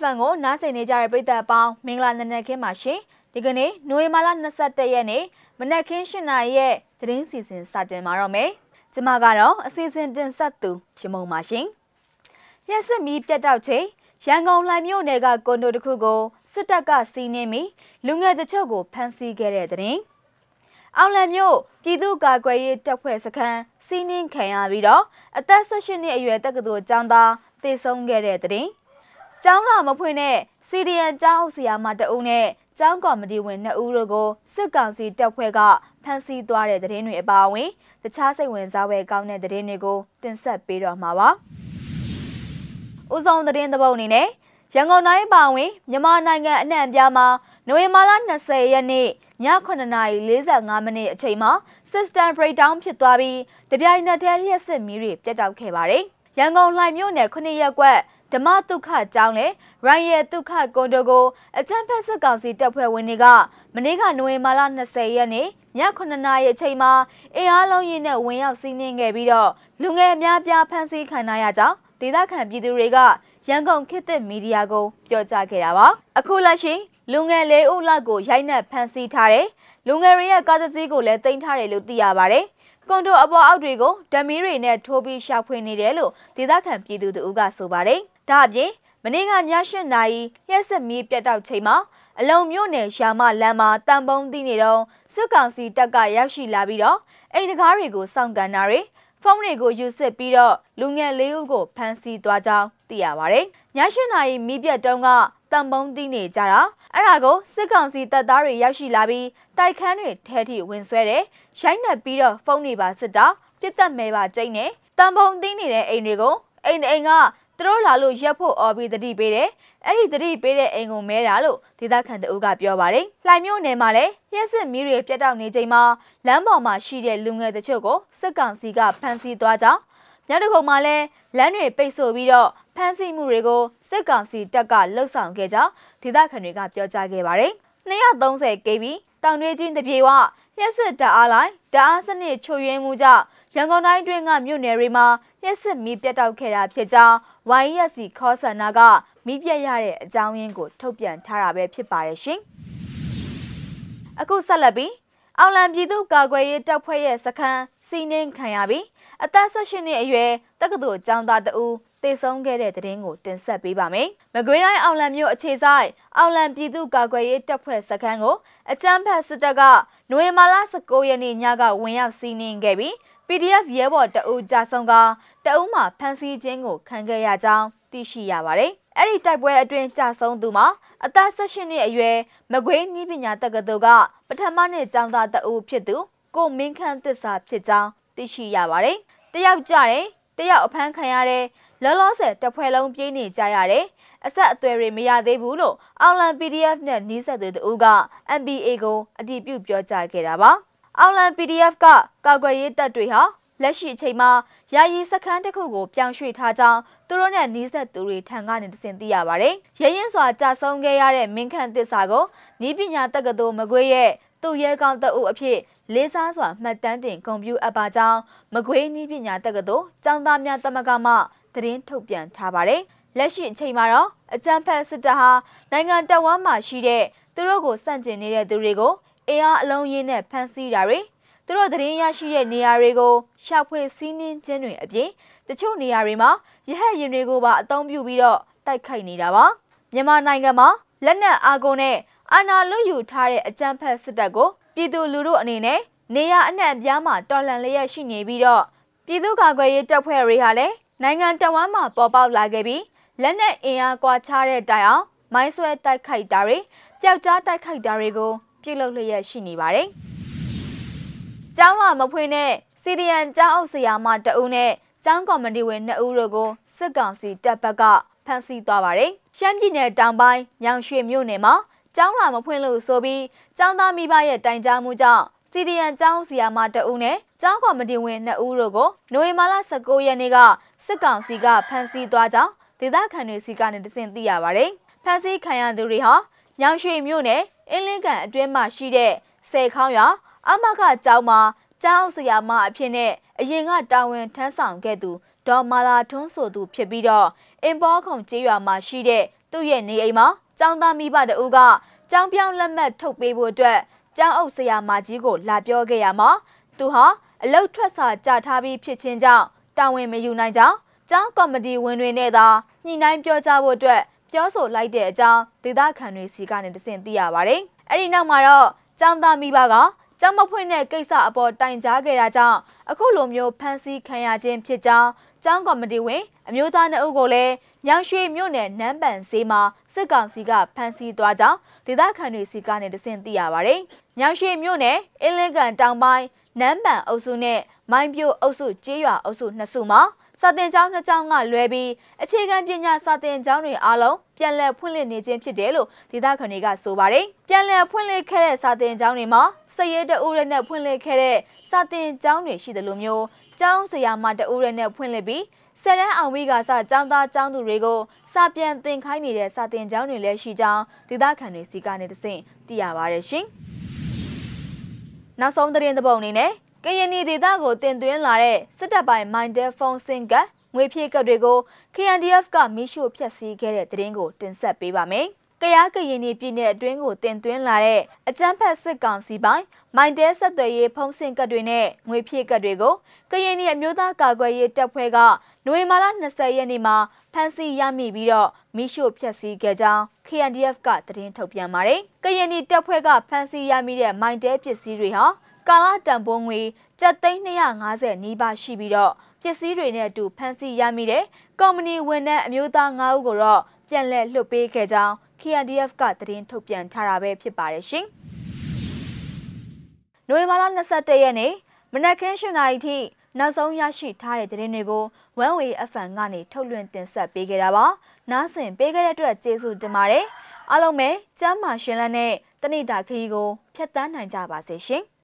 FM ကိုနားဆင်နေကြတဲ့ပရိသတ်အပေါင်းမင်္ဂလာနံနက်ခင်းပါရှင်ဒီကနေ့နိုဝင်ဘာလ22ရက်နေ့မနက်ခင်း7နာရီရဲ့သတင်းစီစဉ်စတင်ပါတော့မယ်ကျွန်မကတော့အစီအစဉ်တင်ဆက်သူရမုံပါရှင်ရက်စစ်မီပြတ်တောက်ချိန်ရန်ကုန်လှိုင်မြို့နယ်ကကွန်ဒိုတစ်ခုကိုစစ်တပ်ကစီးနင်းပြီးလူငယ်တချို့ကိုဖမ်းဆီးခဲ့တဲ့တဲ့တင်အောင်လံမြို့ပြည်သူ့ကာကွယ်ရေးတပ်ဖွဲ့စခန်းစီးနင်းခံရပြီးတော့အသက်18နှစ်အရွယ်တက္ကသိုလ်ကျောင်းသားတေဆုံးခဲ့တဲ့တဲ့တင် ကျောင်းလာမဖွင့်တဲ့စီဒီအန်ကျောင်းဆရာမတအုပ်နဲ့ကျောင်းကော်မတီဝင်2ဦးတို့ကိုစစ်ကောင်စီတပ်ဖွဲ့ကဖမ်းဆီးသွားတဲ့တဲ့တွေအပါအဝင်တခြားစိတ်ဝင်စားပွဲကောင်းတဲ့တဲ့တွေကိုတင်ဆက်ပေးတော့မှာပါ။ဦးဆောင်တဲ့တဲ့ပုတ်အနေနဲ့ရန်ကုန်တိုင်းပါဝင်မြန်မာနိုင်ငံအနှံ့အပြားမှာနိုဝင်ဘာလ20ရက်နေ့ည9:45မိနစ်အချိန်မှာ system breakdown ဖြစ်သွားပြီးတပြိုင်နက်တည်းလျှက်စစ်မီးတွေပြတ်တောက်ခဲ့ပါတယ်။ရန်ကုန်လှိုင်မြို့နယ်9ရက်ကွက် ဓမ္မဒုက္ခကျောင်းနဲ့ရိုင်ရဲဒုက္ခကွန်ဒိုကိုအကြံဖက်စစ်ကောင်စီတပ်ဖွဲ့ဝင်တွေကမနေ့ကနိုဝင်ဘာလ20ရက်နေ့ည9နာရီအချိန်မှာအင်အားလုံးရင်းနဲ့ဝင်ရောက်စီးနင်းခဲ့ပြီးတော့လူငယ်အများပြားဖမ်းဆီးခံရကြောင်းဒေသခံပြည်သူတွေကရန်ကုန်ခေတ်သစ်မီဒီယာကိုပြောကြားခဲ့တာပါအခုလက်ရှိလူငယ်လေးဦးလောက်ကိုရိုက်နှက်ဖမ်းဆီးထားတယ်လူငယ်တွေရဲ့ကားတစ်စီးကိုလည်းတင်ထားတယ်လို့သိရပါတယ်ကွန်ဒိုအပေါ်အောက်တွေကိုဓမီတွေနဲ့ထိုးပြီးရှာဖွေနေတယ်လို့ဒေသခံပြည်သူတို့ကဆိုပါတယ်။ ဒါအပြင်မနေ့ကည၈နာရီရက်စက်မီးပြတ်တောက်ချိန်မှာအလုံမြို့နယ်ရှာမလမ်းမှာတန်ပုံးတီးနေတော့စစ်ကောင်စီတပ်ကရောက်ရှိလာပြီးတော့အိမ်တကားတွေကိုစောင့်ကန်တာတွေဖုန်းတွေကိုယူစစ်ပြီးတော့လူငယ်လေးဦးကိုဖမ်းဆီးသွားကြောင်းသိရပါတယ်။ည၈နာရီမီးပြတ်တုန်းကတန်ပုံးတီးနေကြတာအဲ့ဒါကိုစစ်ကောင်စီတပ်သားတွေရောက်ရှိလာပြီးတိုက်ခန်းတွေထဲထိဝင်ဆွဲတယ်။ရိုက်နှက်ပြီးတော့ဖုန်းတွေပါစစ်တာပြစ်တက်မဲပါကျိန်းတယ်။တန်ပုံးတီးနေတဲ့အိမ်တွေကိုအိမ်အိမ်က သူတို့လာလို့ရက်ဖို့အော်ပြီးတတိပေးတယ်။အဲ့ဒီတတိပေးတဲ့အိမ်ကိုမဲတာလို့ဒေသခံတအုပ်ကပြောပါတယ်။လှိုင်မြို့နယ်မှာလည်းရက်စစ်မီးတွေပြတ်တောက်နေချိန်မှာလမ်းပေါ်မှာရှိတဲ့လူငယ်တချို့ကိုစစ်ကောင်စီကဖမ်းဆီးသွားကြောင်းညတကုံမှာလည်းလမ်းတွေပိတ်ဆို့ပြီးတော့ဖမ်းဆီးမှုတွေကိုစစ်ကောင်စီတပ်ကလှုပ်ဆောင်ခဲ့ကြောင်းဒေသခံတွေကပြောကြားခဲ့ပါတယ်။230 KB တောင်တွဲချင်းတပြေဝရက်စစ်တအားလိုက်တအားစနစ်ချွေရင်းမှုကြောင့်ရန်ကုန်တိုင်းတွင်းကမြို့နယ်တွေမှာ ရက်စစ်မီးပြတ်တောက်ခဲ့တာဖြစ်ကြောင်း YSC ခေါ်ဆန္ဒကမီးပြတ်ရတဲ့အကြောင်းရင်းကိုထုတ်ပြန်ထားတာပဲဖြစ်ပါတယ်ရှင်။အခုဆက်လက်ပြီးအောင်လံပြည်သူ့ကာကွယ်ရေးတပ်ဖွဲ့ရဲ့စခန်းစီးနှင်းခံရပြီးအသက်18နှစ်အရွယ်တက္ကသိုလ်ကျောင်းသားတဦးတေဆုံးခဲ့တဲ့တဲ့င်းကိုတင်ဆက်ပေးပါမယ်။မကွေးတိုင်းအောင်လံမြို့အခြေဆိုင်အောင်လံပြည်သူ့ကာကွယ်ရေးတပ်ဖွဲ့စခန်းကိုအကြမ်းဖက်စစ်တပ်ကနိုဝင်ဘာလ19ရက်နေ့ညကဝင်ရောက်စီးနင်းခဲ့ပြီး PDF ရဲဘော်တအူကြဆုံးကတအူးမှာဖမ်းဆီးခြင်းကိုခံခဲ့ရကြောင်းသိရှိရပါတယ်။အဲ့ဒီတိုက်ပွဲအတွင်းကြဆုံးသူမှာအသက်18နှစ်အရွယ်မကွေးနီးပညာတက္ကသိုလ်ကပထမနှစ်ကျောင်းသားတအူးဖြစ်သူကိုမင်းခန့်သစ္စာဖြစ်ကြောင်းသိရှိရပါတယ်။တယောက်ကြတယ်တယောက်အဖမ်းခံရတဲ့လောလောဆယ်တဖွဲလုံးပြေးနေကြရတယ်အဆက်အသွယ်တွေမရသေးဘူးလို့အောင်လန် PDF နဲ့နီးစပ်သူတို့က MBA ကိုအတည်ပြုပြောကြားခဲ့တာပါ အောင်လန် PDF ကကာကွယ်ရေးတပ်တွေဟာလက်ရှိအချိန်မှာယာယီစခန်းတစ်ခုကိုပြောင်းရွှေ့ထားကြောင်းသူတို့နဲ့နီးစပ်သူတွေထံကနေသိသိရပါတယ်။ရရင်စွာကြာဆုံးခဲ့ရတဲ့မင်းခန့်သစ္စာကိုနီးပညာတက္ကသိုလ်မကွေးရဲ့သူ့ရဲကောင်းတအုပ်အဖြစ်လေးစားစွာမှတ်တမ်းတင်ဂုဏ်ပြုအပ်ပါကြောင်းမကွေးနီးပညာတက္ကသိုလ်ကျောင်းသားများတမကမှသတင်းထုတ်ပြန်ထားပါတယ်။လက်ရှိအချိန်မှာတော့အကြံဖက်စစ်တပ်ဟာနိုင်ငံတော်ဝန်မှရှိတဲ့သူတို့ကိုစန့်ကျင်နေတဲ့သူတွေကို အင်အားအလုံးရင်းနဲ့ဖမ်းဆီးတာတွေသူတို့သတင်းရရှိတဲ့နေရာတွေကိုရှာဖွေစီးနင်းခြင်းတွေအပြင်တချို့နေရာတွေမှာရဟတ်ရင်တွေကိုပါအသုံးပြုပြီးတော့တိုက်ခိုက်နေတာပါမြန်မာနိုင်ငံမှာလက်နက်အားကိုနဲ့အာဏာလွတ်ယူထားတဲ့အကြမ်းဖက်စစ်တပ်ကိုပြည်သူလူထုအနေနဲ့နေရအနှံ့အပြားမှာတော်လှန်လျက်ရှိနေပြီးတော့ပြည်သူ့ကာကွယ်ရေးတပ်ဖွဲ့တွေဟာလည်းနိုင်ငံတော်ဝန်မှပေါ်ပေါက်လာခဲ့ပြီးလက်နက်အင်အားကွာခြားတဲ့တိုင်အောင်မိုင်းဆွဲတိုက်ခိုက်တာတွေပျောက်ကြားတိုက်ခိုက်တာတွေကို ပြုလုပ်လျက်ရှိနေပါတယ်။ကျောင်းလာမဖွင့်တဲ့စီဒီယန်ကျောင်းအုပ်ဆရာမတအုပ်နဲ့ကျောင်းကော်မတီဝင်2ဦးတို့ကိုစစ်ကောင်စီတပ်ဘက်ကဖမ်းဆီးသွားပါတယ်။ရှမ်းပြည်နယ်တောင်ပိုင်းညောင်ရွှေမြို့နယ်မှာကျောင်းလာမဖွင့်လို့ဆိုပြီးကျောင်းသားမိဘရဲ့တိုင်ကြားမှုကြောင့်စီဒီယန်ကျောင်းဆရာမတအုပ်နဲ့ကျောင်းကော်မတီဝင်2ဦးတို့ကိုနိုဝင်ဘာလ19ရက်နေ့ကစစ်ကောင်စီကဖမ်းဆီးသွားကြောင်းဒေသခံတွေစီကနေတစင်သိရပါတယ်။ဖမ်းဆီးခံရသူတွေဟာညောင်ရွှေမြို့နယ် အင်းလင်းကန်အတွင်းမှာရှိတဲ့ဆယ်ခေါင်းရွာအမကကျောင်းမှာကျောင်းဆရာမအဖြစ်နဲ့အရင်ကတာဝန်ထမ်းဆောင်ခဲ့သူဒေါ်မာလာထွန်းဆိုသူဖြစ်ပြီးတော့အင်ပေါ်ခုံကျေးရွာမှာရှိတဲ့သူ့ရဲ့နေအိမ်မှာကျောင်းသားမိဘတအူးကကျောင်းပြောင်းလက်မှတ်ထုတ်ပေးဖို့အတွက်ကျောင်းအုပ်ဆရာမကြီးကိုလာပြောခဲ့ရမှာသူဟာအလုတ်ထွက်စာကြထားပြီးဖြစ်ခြင်းကြောင့်တာဝန်မယူနိုင်ကြောင်းကျောင်းကော်မတီဝင်တွေနဲ့သာညှိနှိုင်းပြောကြားဖို့အတွက် ပြောဆိုလိုက်တဲ့အကြောင်းဒေသခံတွေစီကနေတဆင့်သိရပါတယ်။အဲ့ဒီနောက်မှာတော့ကျောင်းသားမိဘကကျောင်းမဖွင့်တဲ့ကိစ္စအပေါ်တိုင်ကြားခဲ့တာကြောင့်အခုလိုမျိုးဖမ်းဆီးခံရခြင်းဖြစ်ကြောင်းကျောင်းကော်မတီဝင်အမျိုးသားနှုတ်ကိုလည်းညောင်ရွှေမြို့နယ်နန်းပန်ဈေးမှာစစ်ကောင်စီကဖမ်းဆီးသွားကြောင်းဒေသခံတွေစီကနေတဆင့်သိရပါတယ်။ညောင်ရွှေမြို့နယ်အင်းလင်းကန်တောင်ပိုင်းနန်းပန်အုပ်စုနဲ့မိုင်းပြိုအုပ်စုကျေးရွာအုပ်စုနှစ်စုမှာ စာတင်ကျောင်းနှစ်ကျောင်းကလွဲပြီးအခြေခံပညာစာတင်ကျောင်းတွေအားလုံးပြန်လည်ဖွင့်လှစ်နေခြင်းဖြစ်တယ်လို့ဒေသခံတွေကဆိုပါတယ်။ပြန်လည်ဖွင့်လှစ်ခဲ့တဲ့စာတင်ကျောင်းတွေမှာစရဲတအူးရဲနဲ့ဖွင့်လှစ်ခဲ့တဲ့စာတင်ကျောင်းတွေရှိတယ်လို့မျိုးကျောင်းဆရာမတအူးရဲနဲ့ဖွင့်လှစ်ပြီးဆယ်တန်းအောင်ဝိကစကျောင်းသားကျောင်းသူတွေကိုစာပြန်သင်ခိုင်းနေတဲ့စာတင်ကျောင်းတွေလည်းရှိကြောင်းဒေသခံတွေစီကနေတဆင့်သိရပါတယ်ရှင်။နောက်ဆုံးသတင်းသဘောအနေနဲ့ ကရင်နီဒေသကိုတင်သွင်းလာတဲ့စစ်တပ်ပိုင်း Mindel Phone စင်ကငွေဖြည့်ကတ်တွေကို KNDF ကမိရှို့ဖျက်ဆီးခဲ့တဲ့သတင်းကိုတင်ဆက်ပေးပါမယ်။ကရားကရင်နီပြည်နယ်အတွင်းကိုတင်သွင်းလာတဲ့အကြမ်းဖက်စစ်ကောင်စီပိုင်းမိုင်တဲဆက်သွယ်ရေးဖုံးစင်ကတ်တွေနဲ့ငွေဖြည့်ကတ်တွေကိုကရင်နီအမျိုးသားကာကွယ်ရေးတပ်ဖွဲ့ကနိုဝင်ဘာလ20ရက်နေ့မှာဖမ်းဆီးရမိပြီးတော့မိရှို့ဖျက်ဆီးခဲ့ကြောင်း KNDF ကသတင်းထုတ်ပြန်ပါတယ်။ကရင်နီတပ်ဖွဲ့ကဖမ်းဆီးရမိတဲ့မိုင်တဲပစ္စည်းတွေဟာ ကာလတန်ဖိုးငွေကျပ်သိန်း250နီးပါးရှိပြီးတော့ပစ္စည်းတွေနဲ့အတူဖမ်းဆီးရမိတဲ့ကုမ္ပဏီဝန်ထမ်းအမျိုးသား9ဦးကိုတော့ပြန်လည်လွှတ်ပေးခဲ့ကြောင်း KNDF ကသတင်းထုတ်ပြန်ထားတာပဲဖြစ်ပါတယ်ရှင်။နိုဝင်ဘာလ22ရက်နေ့မနက်ခင်း7:00နာရီထိနောက်ဆုံးရရှိထားတဲ့သတင်းတွေကို One Way FM ကနေထုတ်လွှင့်တင်ဆက်ပေးခဲ့တာပါ။နားဆင်ပေးခဲ့တဲ့အတွက်ကျေးဇူးတင်ပါတယ်။အားလုံးပဲကျမ်းမာရှင်လန်းနဲ့တဏိတာခရီးကိုဖျက်ဆီးနိုင်ကြပါစေရှင်။